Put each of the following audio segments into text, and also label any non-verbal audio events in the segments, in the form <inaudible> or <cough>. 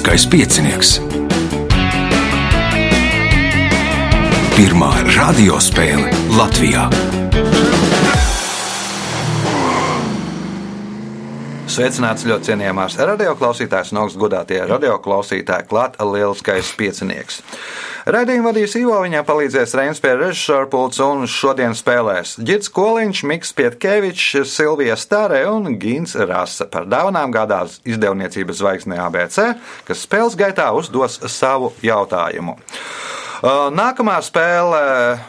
Lieliskais piecinieks. Pirmā radiospēle Latvijā. Sveicināts ļoti cienījamās radioklausītājas un augstgadātie radioklausītāji, klāta lieliskais piecinieks. Radījumu vadīs Ivo, viņam palīdzēs Reinas pie režisora pults un šodien spēlēs Girts Koliņš, Miks Pietkevičs, Silvija Stārē un Gins Rasa. Par dāvanām gādās izdevniecības zvaigznē ABC, kas spēles gaitā uzdos savu jautājumu. Nākamā spēle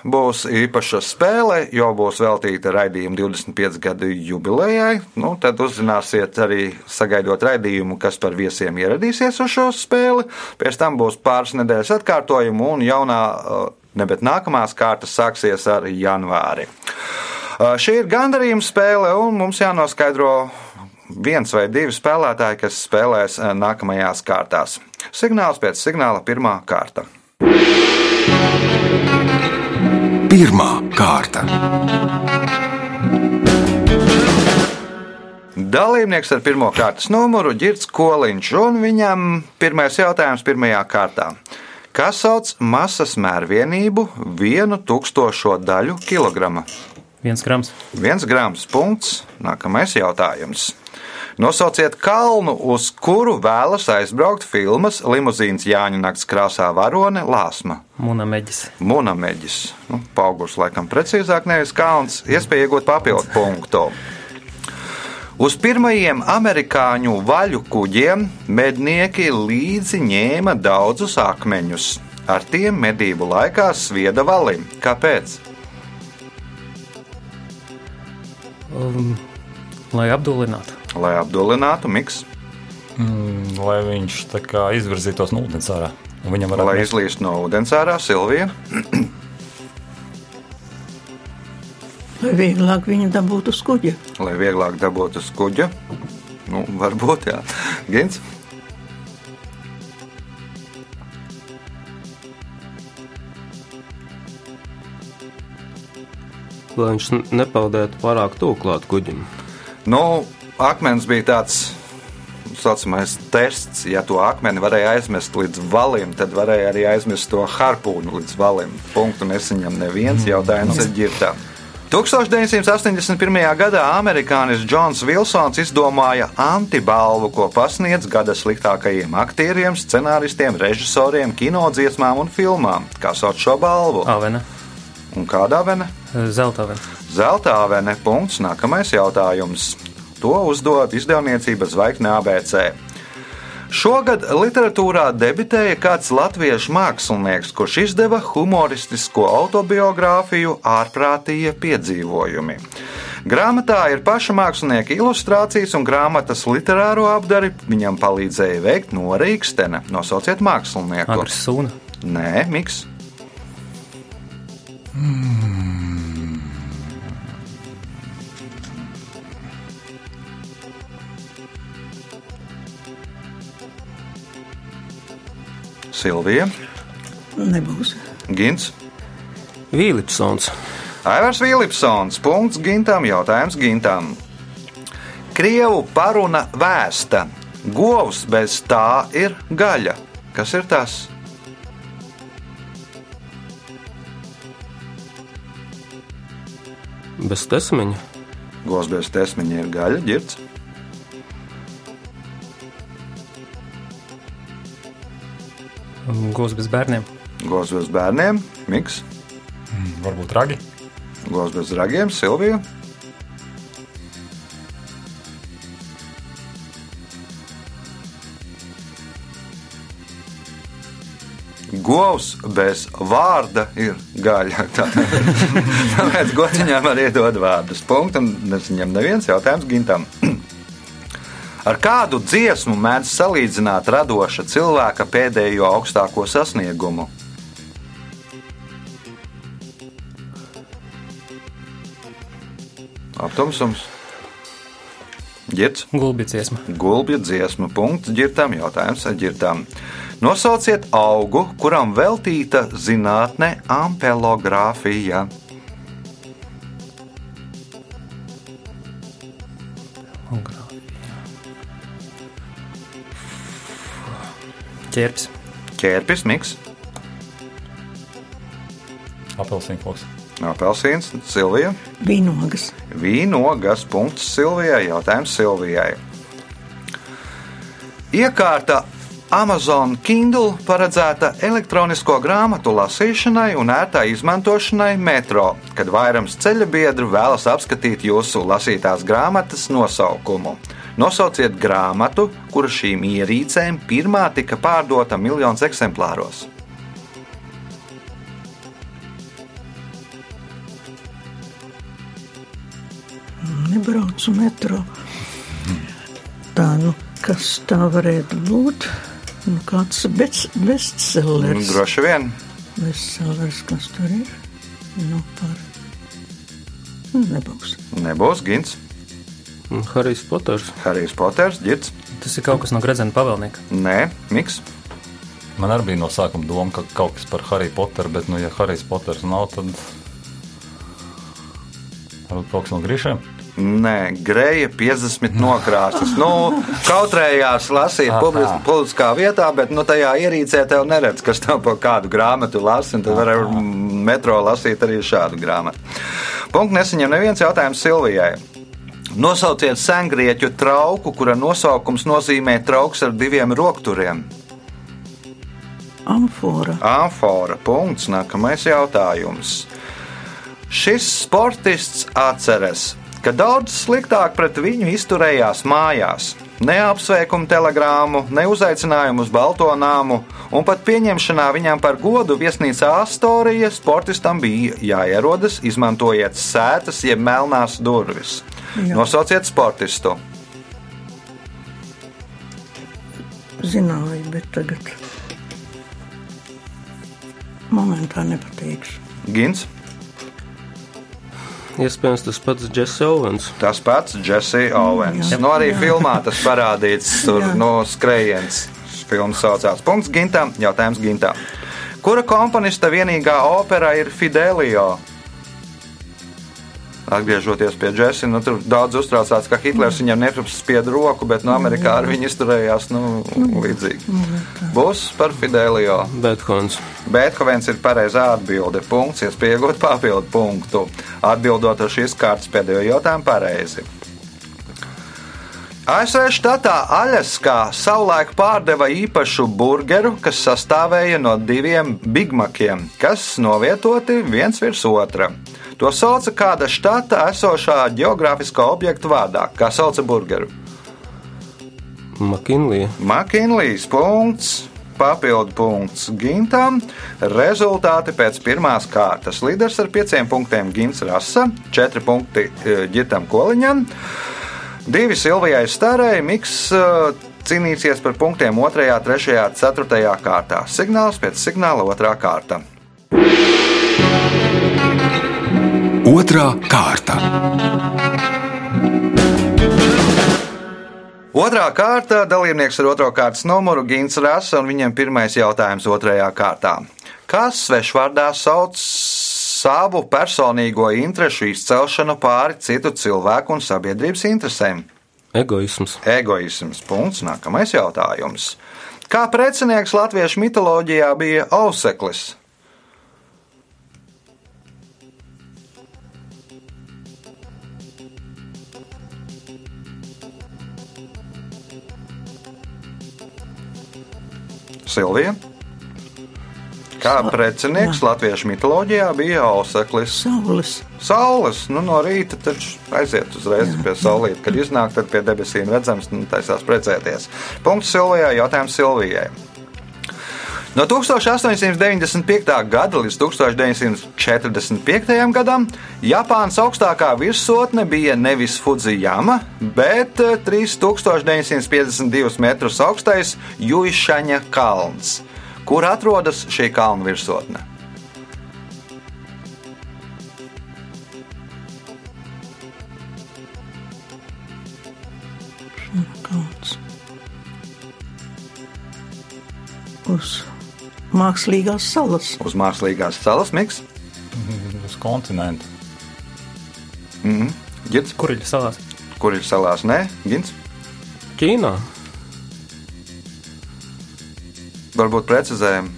būs īpaša spēle, jo būs veltīta raidījuma 25 gadu jubilejai. Nu, tad uzzināsiet arī sagaidot raidījumu, kas par viesiem ieradīsies uz šo spēli. Pēc tam būs pāris nedēļas atkārtojumu un jaunā, uh, ne bet nākamās kārtas sāksies ar janvāri. Šī ir gandarījuma spēle un mums jānoskaidro viens vai divi spēlētāji, kas spēlēs nākamajās kārtās. Signāls pēc signāla pirmā kārta. Pirmā kārta. Dalībnieks ar pirmā kārtas numuru Girts Koliņš, un viņam pirmais jautājums pirmajā kārtā. Kas sauc masas mērvienību vienu tūkstošo daļu kilograma? Viens grams. Viens grams. Punkts. Nākamais jautājums. Nosauciet kalnu, uz kuru vēlas aizbraukt filmas Limuzīnas Jāņa nakts krāsā varone Lāsma. Munameģis. Munameģis. Nu, Paugurs laikam precīzāk, nevis kalns. Iespēja iegūt papildu punktu. Uz pirmajiem amerikāņu vaļu kuģiem mednieki līdzi ņēma daudzus akmeņus. Ar tiem medību laikā svieda valim. Kāpēc? Um, lai apdulinātu. Lai apdulinātu miks, Mm, lai viņš tā kā izvirzītos no ūdens ārā. un Viņam lai mest- izlīst no ūdens ārā Silvija. Lai vieglāk viņu dabūtu uz kuģa. Lai vieglāk dabūtu uz kuģa. Nu, varbūt, jā. Gins. lai viņš n- nepeldētu pārāk tuvu klāt kuģim. Nu, akmens bija tāds saucamais tests. Ja to akmeni varēja aizmest līdz valim, tad varēja arī aizmest to harpūnu līdz valim. Punktu nesaņem neviens jautājums ir ģirtām. 1981. gadā amerikānis Džons Vilsons izdomāja antibalvu, ko pasniedz gada sliktākajiem aktieriem, scenāristiem, režisoriem, kinodziesmām un filmām. Kā sauc šo balvu? Avena. Un? Zelta avena. Zelta avene. Punkts. Nākamais jautājums. To uzdod izdevniecība Zvaigzne ABC. Šogad literatūrā debitēja kāds latviešu mākslinieks, kurš izdeva humoristisko autobiogrāfiju Ārprātīgie piedzīvojumi. Grāmatā ir paša mākslinieka ilustrācijas un grāmatas literāro apdari. Viņam palīdzēja veikt norīkstene. Nosauciet mākslinieku. Agrs sūna. Nē, miks. Silvija, Nebūs. Gins, Vīlipsons. Aivars Vilipsons. Punkts Gintam, jautājums Gintam. Krievu paruna vēsta. Govs bez tā ir gaļa. Kas ir tas? Bez tesmeņa. Govs bez tesmiņa ir gaļa, ģirts. Gūs bez bērniem. Govs bez bērniem, Miks, Varbūt ragi. govs bez ragiem, Silvija. Govs bez vārda ir gaļa. <laughs> Tā- Tāpēc gociņām arī dod vārdus. Punkts, un nesaņem neviens jautājums gintam. <clears throat> Ar kādu dziesmu mēdz salīdzināt radoša cilvēka pēdējo augstāko sasniegumu? Aptumsums. Girts, Gulbi dziesma. gulbja dziesma, punkts, ģirtam, jautājums ģirtam. Nosauciet augu, kuram veltīta zinātne ampelogrāfija. Ķērpis, ķērpis, miks, Apelsīna koks. apelsīns, Silvija. Vīnogas. Vīnogas punkts Silvijai. Jautājums Silvijai. Iekārta Amazon Kindle paredzēta elektronisko grāmatu lasīšanai un ērtai izmantošanai metro, kad vairums ceļa biedru vēlas apskatīt jūsu lasītās grāmatas nosaukumu. Nosauciet grāmatu, kura šīm ierīcēm pirmā tika pārdota miljonus eksemplāros. Nebraucu metro. Tā, nu, kas tā varētu būt? Nu, kāds best- bestsellers. Droši vien. Bestsellers, kas tur ir? Nu, par. Nu, nebūs. Nebūs Gins, Harijs Poters. Harijs Poters, Girts. tas ir kaut kas no Gradzena pavēlnieka. Nē, Miks. Man arī bija no sākuma doma, ka kaut kas par Hariju Poteru, bet, nu, ja Harijs Poters nav, tad varbūt kaut kas no grīšiem. Nē, grēja 50 nokrāsas. Nu, kautrējās lasīt publis, publiskā vietā, bet nu, tajā ierīcē tev neredz, kas tev par kādu grāmatu lasa. Tad var ar metro lasīt arī šādu grāmatu. Punkts nesaņem neviens jautājums Silvijai. Nosauciet sengrieķu trauku, kura nosaukums nozīmē trauks ar diviem rokturiem. Amfora. Amfora. Punkts. Nākamais jautājums. Šis sportists atceras, ka daudz sliktāk pret viņu izturējās mājās. Ne apsveikumu telegrāmu, ne uzaicinājumu uz Balto nāmu, un pat pieņemšanā viņam par godu viesnīcā Astorija sportistam bija jāierodas, izmantojiet sētas jeb melnās durvis. Jā. Nosauciet sportistu. Zināju, bet tagad. Momentā nepateikšu. Gins, Iespējams, tas pats Jesse Owens. tas pats Jesse Owens. Jā. Nu, arī Jā. filmā tas parādīts, tur no skrējiens. Filmas saucās Punkts Gintam, jautājums Gintam. Kura komponista vienīgā opera ir Fidelio? Atgriežoties pie Jēzus, nu, tur daudz uztraucās, ka Hitlers viņam nepaspieda roku, bet no Amerikā ar viņu izturējās nu, līdzīgi. Būs par Fidelio. Bethovens. Beethovens ir pareizā atbilde. Punkts, iespējot papildu punktu. Atbildot uz šīs kārtas pēdējo jautājumu pareizi. ASV štatā Aļaskā savulaik pārdeva īpašu burgeru, kas sastāvēja no diviem bigmakiem, kas novietoti viens virs otra. To sauca kāda štata esošā geogrāfiskā objekta vārdā, kā sauca burgeru. McKinley. Makinlijs punkts, papildu punkts Gintam. Rezultāti pēc pirmās kārtas. Līderis ar pieciem punktiem Gins Rasa, četri punkti eh, Gitam Koliņam, divi Silvijai Starai, Miks eh, cīnīsies par punktiem 2, 3, 4 kārtā. Signāls pēc signāla otrā kārta. Otra kārta. Otrā kārta dalībnieks ar otro kārtas numuru Gins Rasa un viņam pirmais jautājums otrajā kārtā. Kas svešvārdā sauc savu personīgo interešu izcelšanu pāri citu cilvēku un sabiedrības interesēm? Egoisms. Egoisms. Punkts. Nākamais jautājums. Kā precinieks latviešu mitoloģijā bija Auseklis? Silvija. Kā precinieks latviešu mitoloģijā bija Auseklis? Saules. Saules, nu no rīta taču aiziet uzreiz pie saulītes. Kad iznāk, tad pie debesīm redzams, nu, taisās precēties. Punkts Silvijai, jautājums Silvijai. No 1895. gada līdz 1945. gadam Japānas augstākā virsotne bija nevis Fujiyama, bet eh, 3952 metrus augstais Juišaņa kalns, kur atrodas šī kalna virsotne. Kalns. Uz mākslīgās salas. Uz mākslīgās salas miks. Uz kontinentu. Gits, Kurļu salās? kur ir salās? Nē, Gins. Ķīnā. varbūt precizējumu.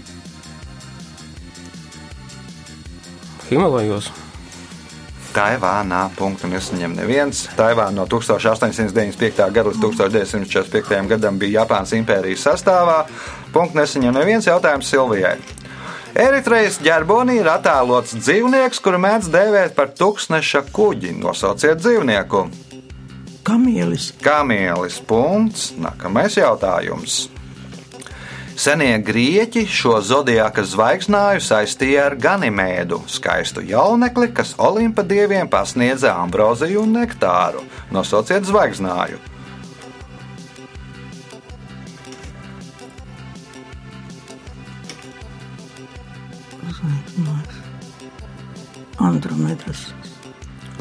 Himalajos. Taivānā punktu nesaņem neviens. Taivāna no 1895. gada līdz 1945. gadam bija Japānas impērijas sastāvā. Punktu nesaņem neviens jautājums Silvijai. Eritrejas ģerbonī ir attēlots dzīvnieks, kuru mēdz dēvēt par tūkstneša kuģi. Nosauciet dzīvnieku. Kamielis. Kamielis. Punkts. Nākamais jautājums. Senie grieķi šo zodiāka zvaigznāju saistīja ar Ganimēdu, skaistu jaunekli, kas Olimpa dieviem pasniedza ambroziju un nektāru. Nosauciet zvaigznāju. Andromedas.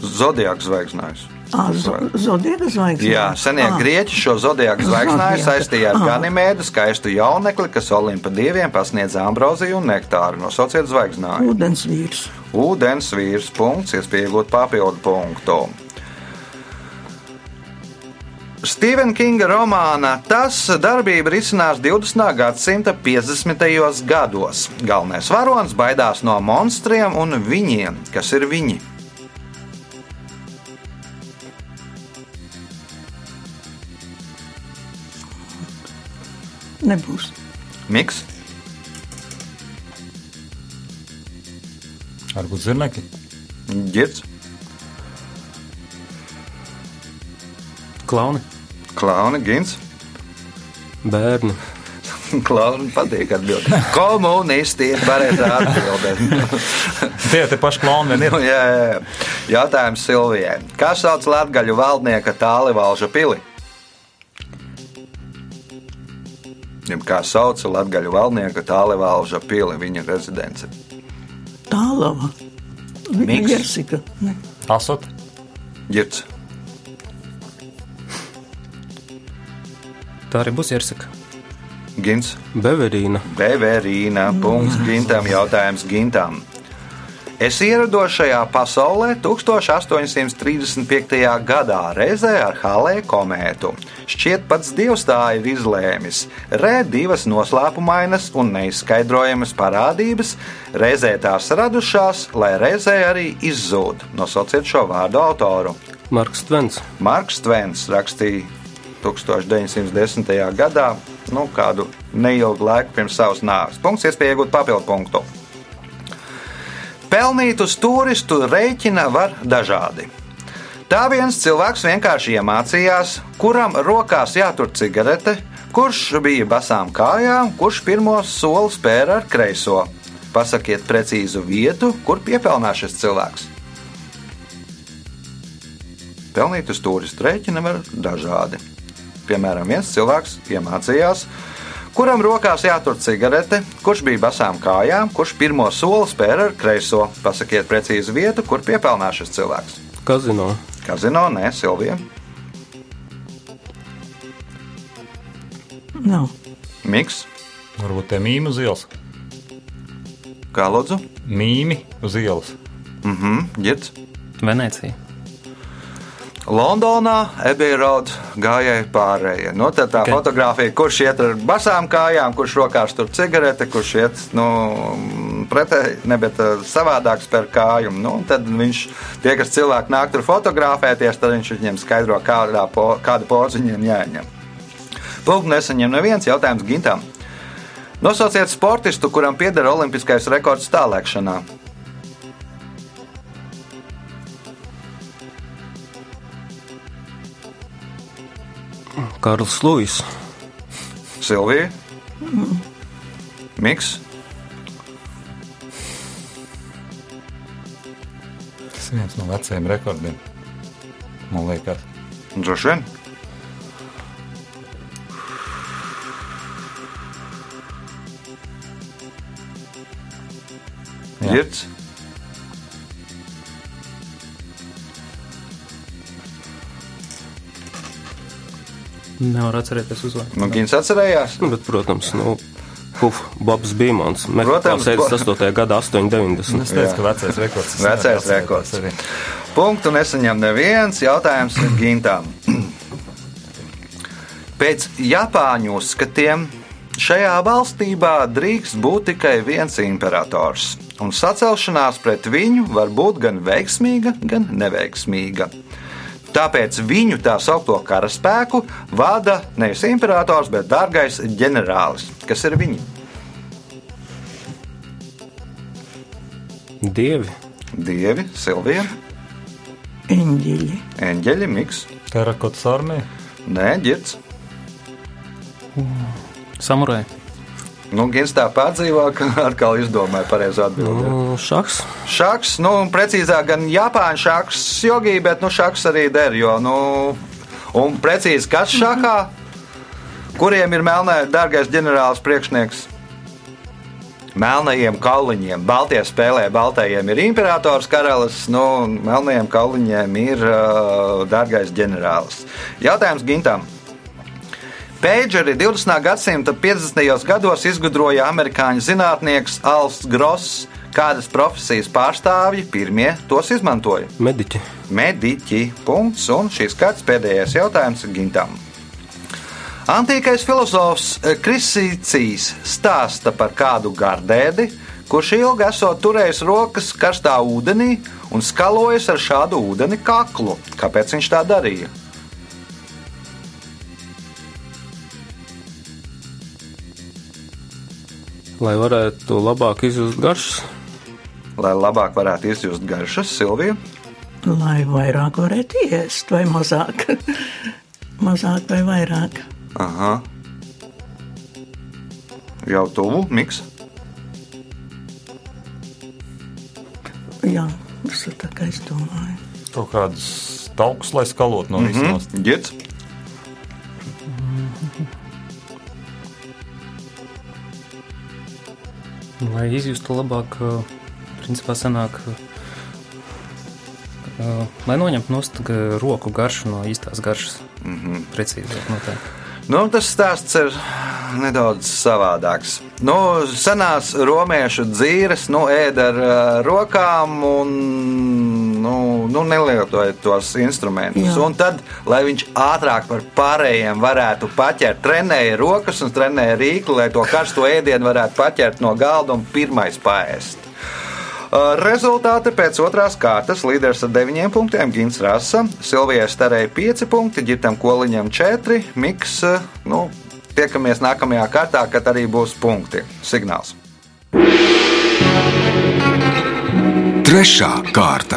Zodiāka zvaigznājs. Zodiega zvaigzne. Jā, senie Ā, grieķi šo zodiāku zvaigznāju <laughs> Zodiaka. saistīja ar. Ganimēdu, skaistu jaunekli, kas Olimpa dieviem pasniedza ambroziju un nektāru. Nosauciet zvaigznāju. Ūdens vīrs. Ūdens vīrs punkts, iespēja iegūt papildu punktu. Stevena Kinga romāna Tas darbība risinās 20. gadsimta 50. gados. Galvenais varonis baidās no monstriem un viņiem, kas ir viņi. Nebūs. Miks, Varbūt zirneki. ģirds, Klauni. klauni, gins. Bērni. <laughs> Klauni patīk atbildēt. Komunisti ir pareizā atbildē. <laughs> Tie te paši klauni ir. Nu, jā, jā. Jautājums Silvijai. Kā sauc latgaļu valdnieka tālivalža pili? Jeb Kā sauc latgaļu valdnieka tālivalža pili, viņa rezidence? Tālava. Miks. Jersika. Ne. Asot. Girts. Tā arī būs jāsaka. Gins. Beverīna. Beverīna. Punkts Gintam. Jautājums Gintam. Es ierados šajā pasaulē 1835. gadā reizē ar Halē komētu. Šķiet, pats Dievs tā ir izlēmis. Re divas noslēpumainas un neizskaidrojamas parādības, reizē tās radušās, lai reizē arī izzūd. Nosauciet šo vārdu autoru. Marks Tvens. Marks Tvens rakstīja 1910. gadā, nu, kādu neilgu laiku pirms savas nāves. Punkts, iespēja iegūt papildu punktu. Pelnīt uz turistu rēķina var dažādi. Tā viens cilvēks vienkārši iemācījās, kuram rokās jātur cigarete, kurš bija basām kājām, kurš pirmo soli spēra ar kreiso. Pasakiet precīzu vietu, kur piepelnās šis cilvēks. Pelnīt uz turistu rēķina var dažādi. Piemēram, viens cilvēks iemācījās, kuram rokās jātur cigarete, kurš bija basām kājām, kurš pirmo soli spēra ar kreiso. Pasakiet precīzu vietu, kur piepelnās šis cilvēks. Kazino. Kazino, nē, Silvija. Nav. Miks, Varbūt tie mīmi uz ielas. kā lūdzu? Mīmi uz ielas. Mhm, ģirds. Venecija. Londonā Road gājēji pārējie. Nu, tā Ok. okay. fotografija, kurš iet ar basām kājām, kurš rokās tur cigarete, kurš iet nu, pretēji, ne bet eh, savādāk spēr kāju. Nu, tad viņš, tie, kas cilvēki nāk tur fotografēties, tad viņš viņiem skaidro, kādā, po, kādu pozu viņiem jāņem. Punkts nesaņem neviens jautājums Gintam. Nosauciet sportistu, kuram pieder olimpiskais rekords tālēkšanā. Karls Luis. Silvija, Miks, Tas viens no vecajiem rekordiem. Man liekas, droši vien. Girts, Nevar atcerēties uzvārdu. nu, Gins atcerējās. Nu, bet, protams, nu, Puf, Bobs Bīmans. Protams, Protams, bo- 68. gada 80. es teicu, ka vecais rekords. Vecais rekords. arī. Punktu nesaņem neviens jautājums Gintam. Pēc Japāņu uzskatiem Šajā valstībā drīkst būt tikai viens imperators, un sacelšanās pret viņu var būt gan veiksmīga, gan neveiksmīga. Tāpēc viņu tā saucamo karaspēku vada nevis imperators, bet dārgais ģenerālis. Kas ir viņi? Dievi, Dievi, Silvija, Eņģeļi. eņģeļi, miks, Terakotas armija. nē, ģirds. Samurai. Nu, Gins tā pārdzīvo, ka <laughs> atkal izdomāja pareizo atbildību. nu, šaks, Šaks, nu, precīzāk, gan Japāņu šaks, jogi, bet nu, šaks arī der. Jo, nu, un precīzi kas šakā, kuriem ir melnē, dārgais ģenerālis priekšnieks? Melnajiem kauliņiem. Baltie spēlē, baltajiem ir imperators karalis, nu, melnajiem kauliņiem ir uh, dārgais ģenerālis. Jautājums Gintam. Pageri 20. gadsimta 50. gados izgudroja amerikāņu zinātnieks Alfs Gross, kādas profesijas pārstāvji pirmie tos izmantoja. mediķi, Mediķi. Punkts, un šīs kārtas pēdējais jautājums Gintam. Antīkais filozofs Krisīcijas stāsta par kādu gardēdi, kurš ilgi esot turējis rokas karstā ūdenī un skalojas ar šādu ūdeni kaklu. Kāpēc viņš tā darīja? Lai varētu labāk izjust garšas. Lai labāk varētu izjust garšas, Silvija. Lai vairāk varētu iest, vai mazāk. <laughs> mazāk vai vairāk. Aha. Jau tuvu, miks. Jā, tas ir tā kā es domāju. Kaut kādus taukus, lai skalot no visām. Mhm. Ģirds. <laughs> Lai izjustu labāk, principā sanāk, lai noņemtu nost roku garšu no īstās garšas. Mm -hmm. Precīzāk noteikti. Nu, tas stāsts ir nedaudz savādāks. Nu, senās romiešu dzīves nu, ēda ar uh, rokām un nu, nelietoja tos instrumentus. Jā. Un tad, lai viņš ātrāk par pārējiem varētu paķert, trenēja rokas un trenēja rīkli, lai to karsto ēdienu varētu paķert no galda un pirmais paēst. Uh, Rezultāti pēc otrās kārtas līderis ar 9 punktiem - Gins Rasa, Silvijai Starēja 5 punkti, Girtam Koliņam 4, Miks. uh, Nu, tiekamies nākamajā kārtā, kad arī būs punkti. Signāls. Trešā kārta.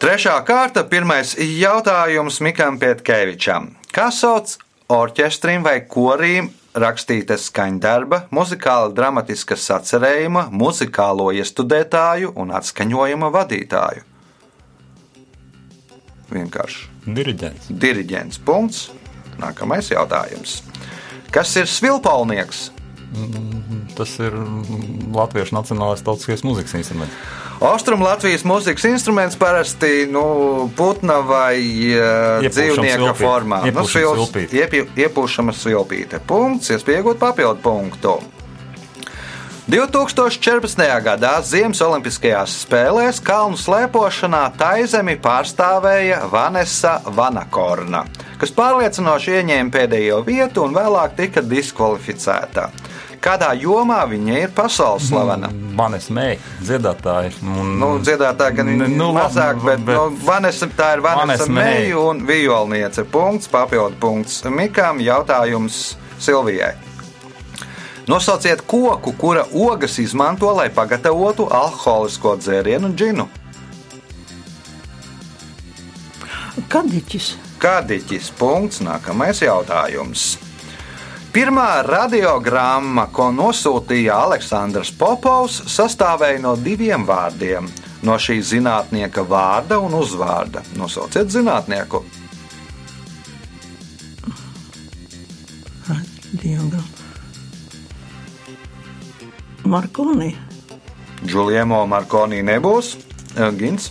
Trešā kārta, pirmais jautājums Mikam Pietkevičam. Kā sauc orķestrim vai korīm rakstīta skaņdarba, muzikāla dramatiska sacerējuma, muzikālo iestudētāju un atskaņojuma vadītāju? Vienkārši. Diriģents. Diriģents. Punkts. Nākamais jautājums. Kas ir svilpaunieks? Tas ir mm, Latviešu Nacionālais tautiskais mūzikas instruments. Austrum Latvijas mūzikas instruments parasti nu, putna vai uh, dzīvnieka formā. Nu, Iepūšama iepju- Iepūšama svilpīte. Punkts, iespējot papildu punktu. 2014. gadā Ziemas Olimpiskajās spēlēs kalnu slēpošanā Taizemi pārstāvēja Vanessa Vanakorna, kas pārliecinoši ieņēma pēdējo vietu un vēlāk tika diskvalificēta. Kādā jomā viņa ir pasaules slavena? Manis mēģi, dziedātāji. Un, Nu, dziedātāja gan Nu, nu, nu, mazāk, bet, bet- bet nu, Vanessa, tā ir Vanessa Vanessa Meija. Meija un violniece. Punkts, papildu punkts Mikām. Jautājums Silvijai. Nosauciet koku, kura ogas izmanto, lai pagatavotu alkoholisko dzērienu džinu. Kadiķis. Kādiķis punkts, nākamais jautājums. Pirmā radiogramma, ko nosūtīja Aleksandrs Popovs, sastāvēja no diviem vārdiem. No šī zinātnieka vārda un uzvārda. Nosauciet zinātnieku. Dievgam. Markoni. Giuliemo Markoni nebūs. Eh, Gins,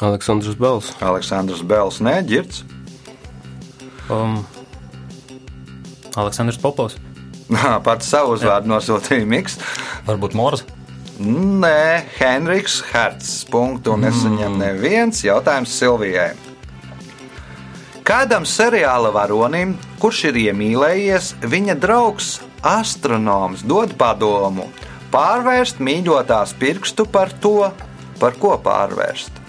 Aleksandrs Bels, Aleksandrs Bels, nē, Girts. Um, Aleksandrs Popovs. Pats savu uzvārdu nosūtīja Miks. Varbūt Morz. Nē, Henriks Hertz. Punktu nesaņem neviens. Jautājums Silvijai. Kādam seriāla varonim, kurš ir iemīlējies, viņa draugs astronoms dod padomu pārvērst mīļotās pirkstu par to, par ko. Pārvērst.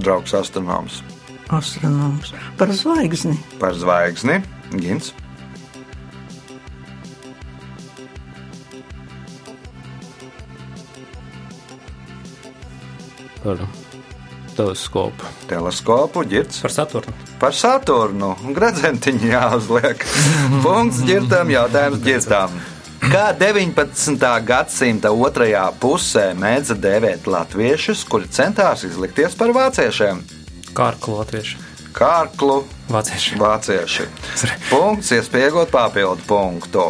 Draugs astronoms Astronoms par zvaigzni. par zvaigzni Gins. par teleskopu. Teleskopu ģirts Par Saturnu. par Saturnu. Gradzentiņu jāuzliek. <laughs> Punkts ģirtam, jautājums ģirtam. Kā 19. gadsimta otrajā pusē mēdza dēvēt latviešus, kuri centās izlikties par vāciešiem? Kārklu latvieši. Kārklu Vācieši. vācieši. Punkts, iespējot papildu punktu.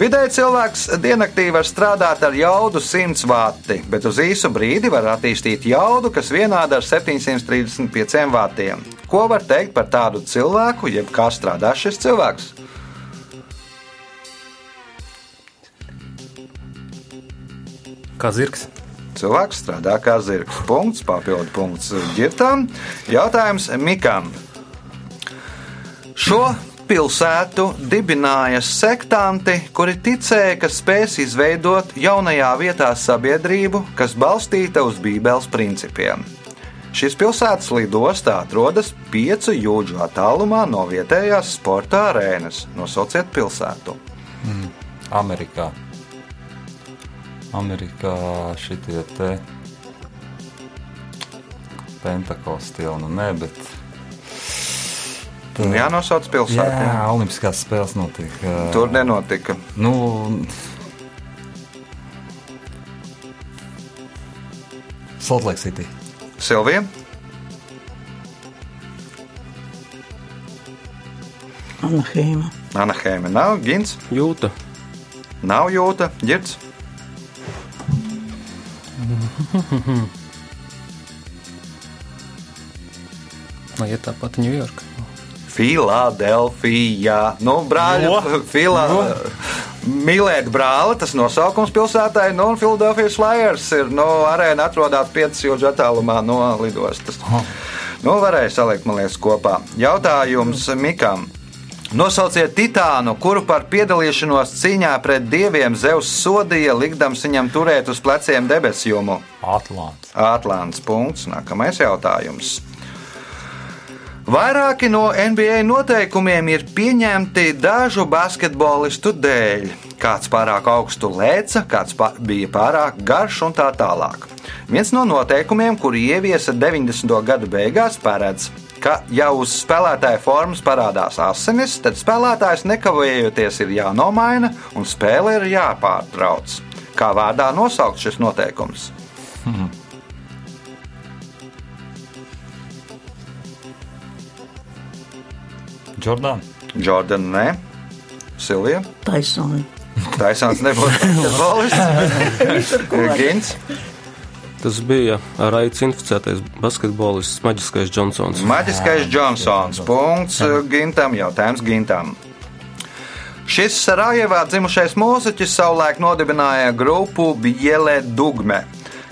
Vidēji cilvēks diennaktī var strādāt ar jaudu 100 vati, bet uz īsu brīdi var attīstīt jaudu, kas vienāda ar 735 vatiem. Ko var teikt par tādu cilvēku, jeb kā strādā šis cilvēks? Kā zirgs. Cilvēks strādā kā zirgs. Punkts, papildu punkts ģirtam. Jautājums Mikam. Šo pilsētu dibināja sektanti, kuri ticēja, ka spēs izveidot jaunajā vietā sabiedrību, kas balstīta uz Bībeles principiem. Šīs pilsētas lidostā atrodas piecu jūdžu attālumā no vietējās sporta arēnas. Nosauciet pilsētu. Amerikā. Amerikā šitie te pentakosti jau nu ne, bet. Nu, Jānosauc pilsēta. Jā, jā. Olimpiskās spēles notika. Tur nenotika. Nu, Salt Lake City. Silvija, Anaheima. Anaheima nav, Gins, Jūta, nav jūta, ģirds. <laughs> Lai iet tāpat Ņujorka. Filadelfijā. Nu, brāļa, Filā. Mīlēt brāli, tas nosaukums pilsētai, nu, un Filadelfijas Flyers ir, nu, arēna atrodas 5 jūdžu attālumā no lidostas. Nu, varēja salikt, man liekas, kopā. Jautājums Mikam. Nosauciet Titānu, kuru par piedalīšanos cīņā pret dieviem Zeus sodīja, likdams viņam turēt uz pleciem debesjumu. Atlants. Atlants punkts. Nākamais jautājums. Vairāki no NBA noteikumiem ir pieņemti dažu basketbolistu dēļ. Kāds pārāk augstu lēca, kāds pa bija pārāk garš un tā tālāk. Viens no noteikumiem, kuri ieviesa 90. gadu beigās, paredz, ka, ja uz spēlētāja formas parādās asinis, tad spēlētājs nekavējoties ir jānomaina un spēle ir jāpārtrauc. Kā vārdā nosaukt šis noteikums? <laughs> Jordāna. Jordana, nē, Silvija. Taisoni. Taisāns nebūtu <laughs> basketbolists. Gins, tas bija ar aicu inficētais basketbolists Maģiskais Džonsons. Maģiskais Džonsons. Punkts Gintam, jautājums Gintam. Šis Sarajevā dzimušais mūziķis savulaik nodibināja grupu Biele Dugme,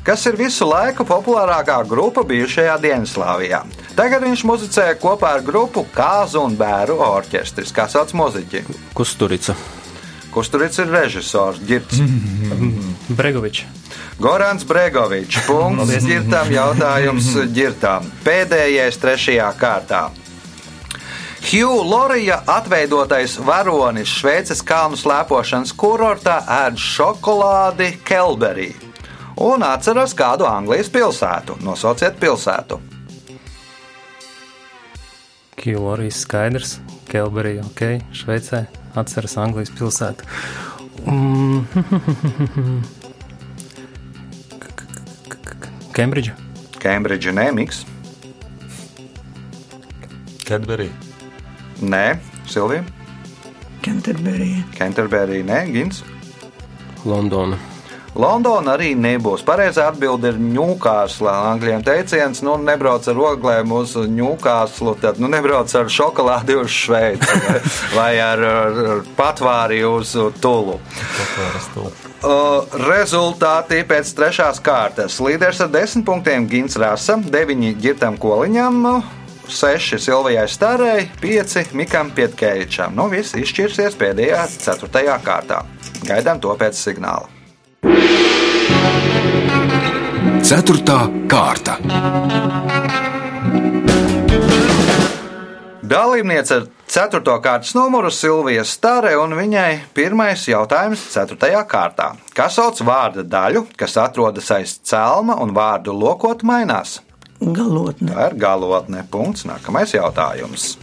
kas ir visu laiku populārākā grupa bijušajā Dienaslāvijā. Tagad viņš muzicēja kopā ar grupu Kāzu un Bēru orķestris, kā sauc muziķi. Kusturica. Tur ir režisors? Girts. <laughs> Bregovičs. Gorans Bregovičs. Punkts ģirtām, jautājums ģirtām. Pēdējais trešajā kārtā. Hugh Lorija atveidotais varonis Šveices kalnu slēpošanas kurortā ēd šokolādi Kelberī un atceras kādu Anglijas pilsētu. Nosauciet pilsētu. Kilorijas skaidrs. Kelberija, ok, Šveicē. Atceras Anglijas pilsētu. Mm. <laughs> Kembridža. Kembridža nē, Miks. Kedberī. Nē, Silvija. Kenterberija. Kenterberija nē, Gins. Londona. Londona arī nebūs. Pareizā atbilde ir ņūkāsla. Angļiem teiciens, nu, nebrauc ar oglēm uz ņūkāslu, tad nu, nebrauc ar šokolādi uz Šveici vai, <laughs> vai ar, ar, patvāri uz Tulu. Uh, rezultāti pēc trešās kārtas. Līderis ar desmit punktiem Gins Rasa, deviņi ģirtam koliņam, seši Silvijai Starei, pieci Mikam Pietkēvičam. Nu, viss izšķirsies pēdējā ceturtajā kārtā. Gaidām to pēc signāla. Ceturtā kārta. Dalībniece ar 4. kārtas numuru Silvija Stare un viņai pirmais jautājums 4. kārtā. Kas sauc vārda daļu, kas atrodas aiz celma un vārdu lokot mainās? Galotne. Tā ir galotne. Punkts. Nākamais jautājums.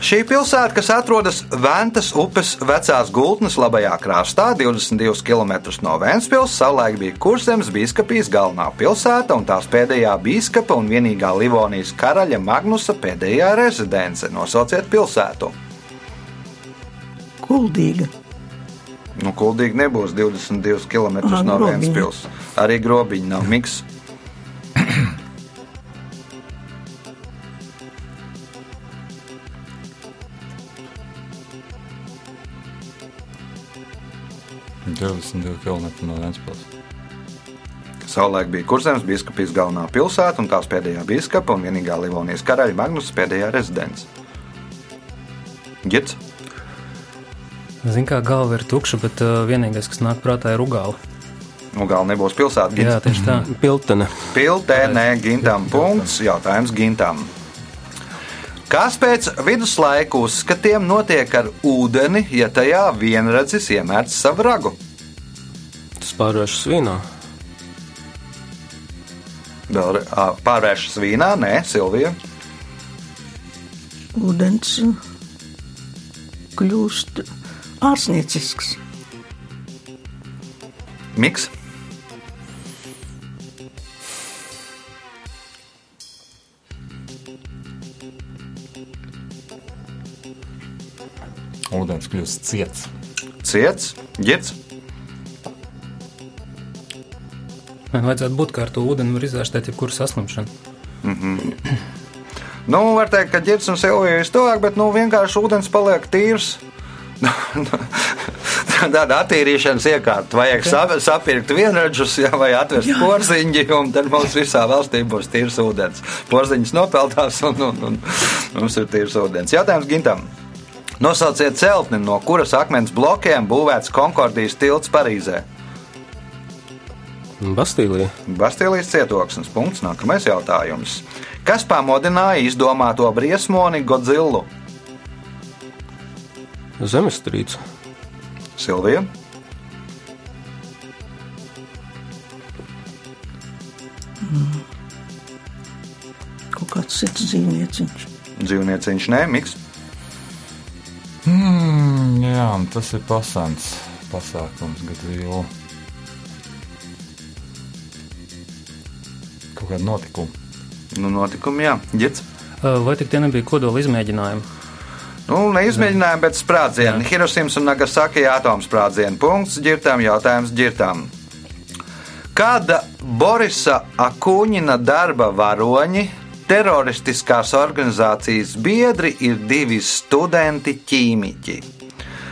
Šī pilsēta, kas atrodas Ventas upes vecās gultnes labajā krastā, 22 km no Vēncpils, savulaik bija Kurzemes biskupijas galvenā pilsēta un tās pēdējā biskupa un vienīgā Livonijas karaļa Magnusa pēdējā rezidence. Nosauciet pilsētu. Kuldīga. Nu, Kuldīgi nebūs 22 km Ā, no. Vēncpils. Arī grobiņa nav miks. <coughs> 22 km no Vēncpils. Savulaik bija Kurzemes biskupijas galvenā pilsēta un tās pēdējā biskupa un vienīgā Livonijas karaļa Magnusa pēdējā rezidence. Gits. Zinu, kā galva ir tukša, bet uh, vienīgais, kas nāk prātā, ir ugāla. Galvenā nebūs pilsēta. Jā, Gins. tieši tā. Piltene. Piltēnē gintam punkts. Jautājums gintam. Kas pēc viduslaiku uzskatiem notiek ar ūdeni, ja tajā vienradzis iemērts savu ragu? Tas pārvēršas vīnā. Vēl ā, pārvēršas vīnā, nē, Silvija. Ūdens kļūst ārsniecisks. Miks. Ūdens kļūst ciets. Ciets, ģits. Man vajadzētu būt kā ar to ūdeni, var izārstēt jebkuru saslimšanu. Nu, var teikt, ka ģērbs un silvija ir stūvāk, bet nu, vienkārši ūdens paliek tīrs. <laughs> Tāda attīrīšanas iekārta. Vajag sap, sapirkt vienradžus, jā, vai atvest porziņģi, un tad mums visā valstī būs tīrs ūdens. Porziņš nopeldās, un, un, un mums ir tīrs ūdens. Jautājums Gintam. Nosauciet celtni, no kuras akmens blokiem būvēts Konkordijas tilts Parīzē. Bastīlija. Bastīlijas cietoksnis. Punkts. Nākamais jautājums. Kas pamodināja izdomāto briesmoni Godzillu? Zemestrīce. Silvija. Kaut kāds cits dzīvnieciņš. Dzīvnieciņš nē, miks. Mm, jā, tas ir pasants pasākums, kad vēl kaut kāda notikuma. Nu, notikumi, jā, ģits. Uh, Vai tik tie nebija kodola izmēģinājumi? Nu, neizmēģinājumi, bet sprādzieni. Hirosimas un Nagasaki atomsprādzieni. Punkts ģirtām, jautājums ģirtām. Kāda Borisa Akuņina darba varoņi, teroristiskās organizācijas biedri ir divi studenti ķīmiķi?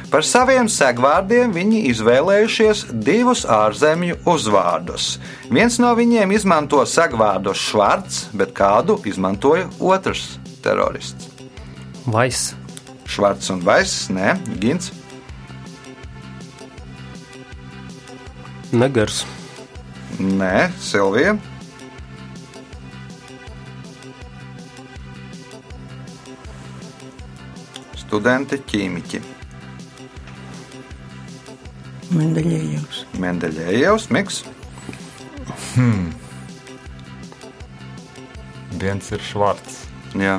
Par saviem segvārdiem viņi izvēlējušies divus ārzemju uzvārdus. Viens no viņiem izmanto segvārdu švarts, bet kādu izmantoja otrs terorists. Vais. Švarts un Vaiss, nē, Gins. Negars. Nē, Silvija. Studenti ķīmiķi. Mendeļējos. Mendeļējevs, Miks. Viens ir švarts. Jā.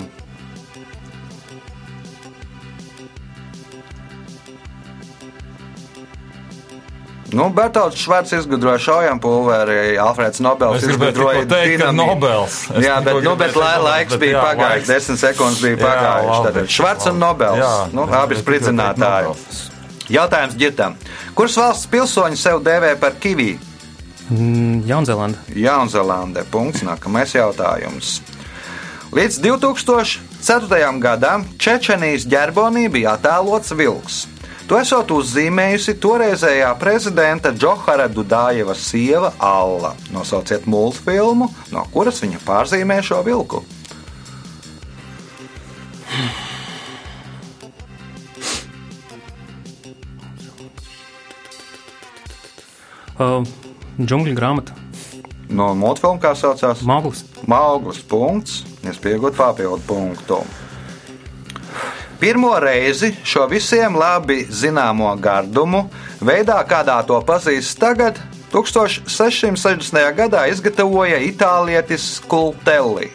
Nu, Bertauts Švarts izgudroja šaujam pulveri, Alfrēds Nobels izgudroja dinamītu. Nobels. Es Jā, bet, nu, bet lai, laiks bet bija pagājis, desmit sekundes bija labi, Tātad Švarts un. Nobels, Jā, nu, abi spridzinātāji. Jautājums ģitam. Kuras valsts pilsoņi sev dēvē par kivī? Mm, Jaunzēlanda. Jaunzēlandē. Punkts. Nākamais jautājums. Līdz 2004. gadam Čečenijas ģerbonī bija attēlots vilks. To esot uzzīmējusi toreizējā prezidenta Džohara Dudājeva sieva Alla. Nosauciet multfilmu, no kuras viņa pārzīmē šo vilku. Uh, Džungļu grāmata. No multfilmu kā saucās? Māklis. Māklis. Punkts. Es pieaugu papildu punktu. Pirmo reizi šo visiem labi zināmo gardumu veidā, kādā to pazīst tagad, 1660. gadā izgatavoja itālietis Skultelli.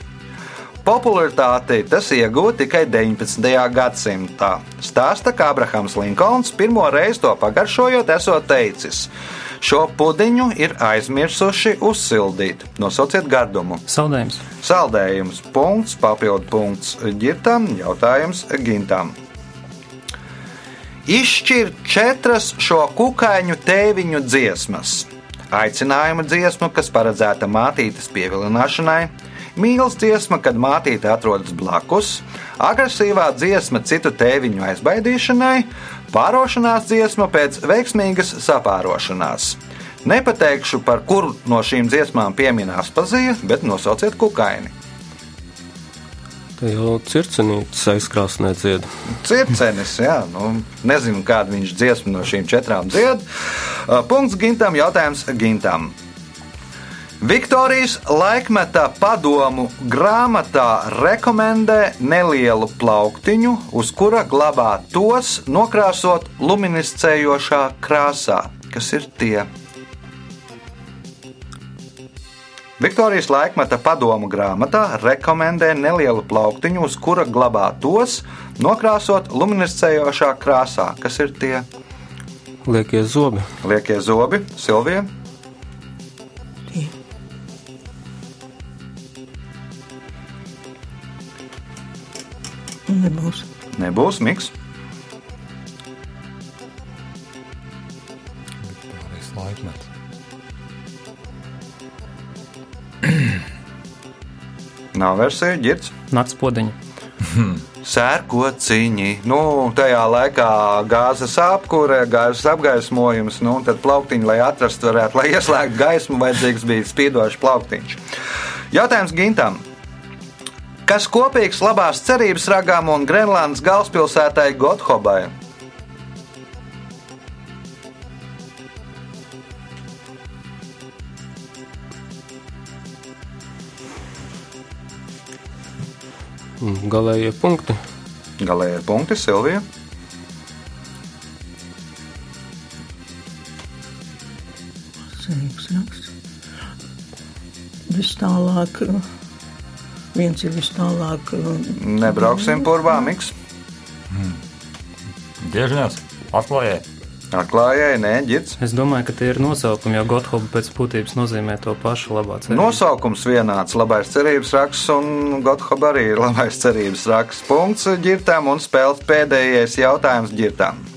Popularitāti tas ieguva tikai 19. gadsimtā. Stāsta, ka Abrahams Linkolns pirmo reizi to pagaršojot, esot teicis: Šo pudiņu ir aizmirsuši uzsildīt. Nosauciet gardumu. Saldējums. Saldējums, punkts, papildu punkts ģirtam, jautājums gintam. Izšķir četras šo kukaiņu tēviņu dziesmas. Aicinājuma dziesma, kas paredzēta mātītes pievilināšanai, mīlestības dziesma, kad mātīte atrodas blakus, agresīvā dziesma citu tēviņu aizbaidīšanai, pārošanās dziesma pēc veiksmīgas sapārošanās. Nepateikšu, par kuru no šīm dziesmām pieminās pazīja, bet nosauciet kukaini. Te jau circenītis aizkrāsnē dzied. Circenis, jā, nu, nezinu, kādu viņš dziesmu no šīm četrām dzied. Uh, Punkts Gintam, jautājums Gintam. Viktorijas laikmeta padomu grāmatā rekomendē nelielu plauktiņu, uz kura glabā tos nokrāsot luminiscējošā krāsā. Kas ir tie? Viktorijas laikmeta padomu grāmatā rekomendē nelielu plauktiņu, uz kura glabā tos nokrāsot luminiscējošā krāsā. Kas ir tie? Liekie zobi. Liekie zobi, Silvija. Nebūs. Miks. Viktorijas laikmets. <clears throat> Nav versija, ģirts. Nakts podeņa. <clears throat> Sērkociņi. Nu, tajā laikā gāzes apkūre, gāzes apgaismojums, nu, tad plauktiņi, lai atrastu, varētu, lai <laughs> ieslēgtu gaismu, vajadzīgs bija spīdošs plauktiņš. Jautājums Gintam. Kas kopīgs labās cerības ragām un Grenlandes galvaspilsētai Gothobai? Mm, Galējie punkti. Galējie punkti, Silvija. Cerības raksts. Vis tālāk. Viens ir vis tālāk. Nebrauksim purvā, miks. Diežņās, atklājē. Atklājēji, nē, ģirts. Es domāju, ka tie ir nosaukumi, jo Gothoba pēc būtības nozīmē to pašu labā cerību. Nosaukums vienāds - labais cerības raksts, un Gothoba arī ir labais cerības raksts. Punkts ģirtām un spēles pēdējais jautājums ģirtām.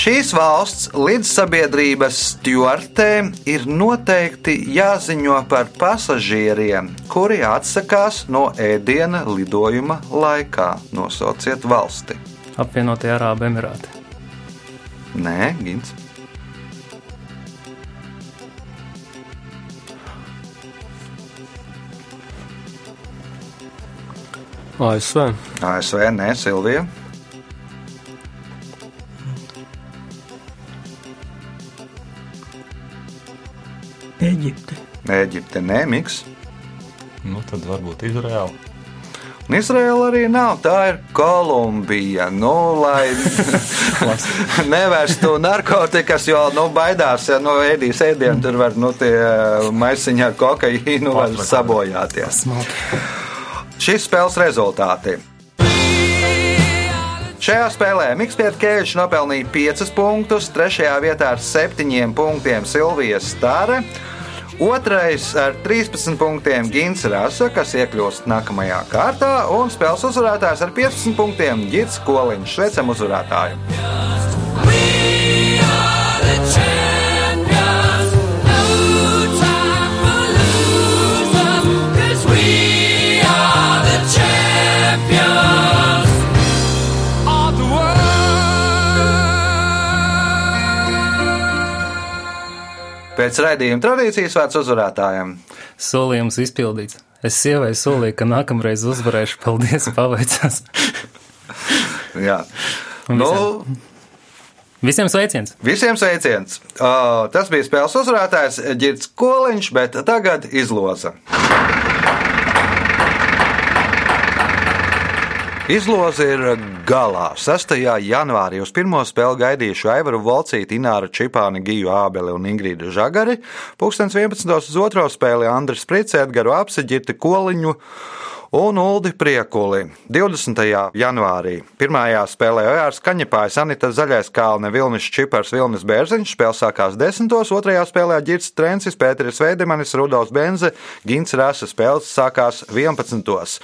Šīs valsts līdzsabiedrības stjuartēm ir noteikti jāziņo par pasažieriem, kuri atsakās no ēdiena lidojuma laikā. Nosauciet valsti. Apvienotie Arābu Emirāti. Nē, Gins. ASV. ASV, nē, Silvija. Eģipte. Eģipte, nē, Miks. Nu, tad varbūt Izraēla. Un Izraela arī nav. Tā ir Kolumbija. Nu, lai <laughs> nevērstu narkotikas, jo nu, baidās, ja nu, ēdīs ēdienu, tur var nu, tie maisiņi ar kokaīnu var sabojāties. Šīs spēles rezultāti. Šajā spēlē Mikls Kēvičs nopelnīja 5 punktus, 3. vietā ar 7 punktiem Silvija Stāre Otrais ar 13 punktiem Gins Rasa, kas iekļūst nākamajā kārtā, un spēles uzvarētājs ar 15 punktiem Gits Koliņš. Sveicam uzvarētāju! Pēc raidījuma tradīcijas vārds uzvarētājiem. Solījums izpildīts. Es sievai solīju, ka nākamreiz uzvarēšu. Paldies, paveicās. Jā. Un Nu, Visiem sveiciens! visiem sveiciens! Uh, tas bija spēles uzvarētājs Girts Koliņš, bet tagad izloza. Izloze ir galā. 6. janvārī uz pirmo spēli gaidījuši Aivaru Volcīti, Ināru Čipāni, Giju Ābeli un Ingrīdu Žagari. Pūkstens 11. uz otro spēli Andris Prits, Edgaru Apsiģirti, Koliņu un Uldi Priekuli. 20. janvārī pirmajā spēlē Ojārs Kaņepājs, Anita Zaļais Kalne, Vilnis Čipars, Vilnis Bērziņš. Spēle sākās 10. otrajā spēlē Girts Trencis, Pēteris Veidemanis, Rudolfs Benze, Gins Rasa spēles sākās 11.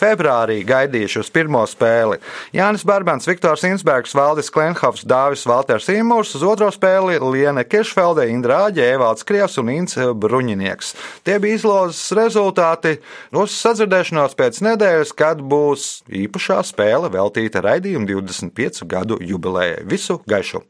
Februārī gaidījuši uz pirmo spēli Jānis Barbans, Viktors Insbergs, Valdis Klenhovs, Dāvis Valters Imūrs, uz otro spēli Liene Kiršfelde, Indra Āģe, Evalds Krievs un Inns Bruņinieks. Tie bija izlozes rezultāti. Uz sadzirdēšanos pēc nedēļas, kad būs īpašā spēle veltīta raidījuma 25 gadu jubilejai. Visu gaišu!